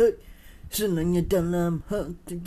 Hey, senangnya dalam hati.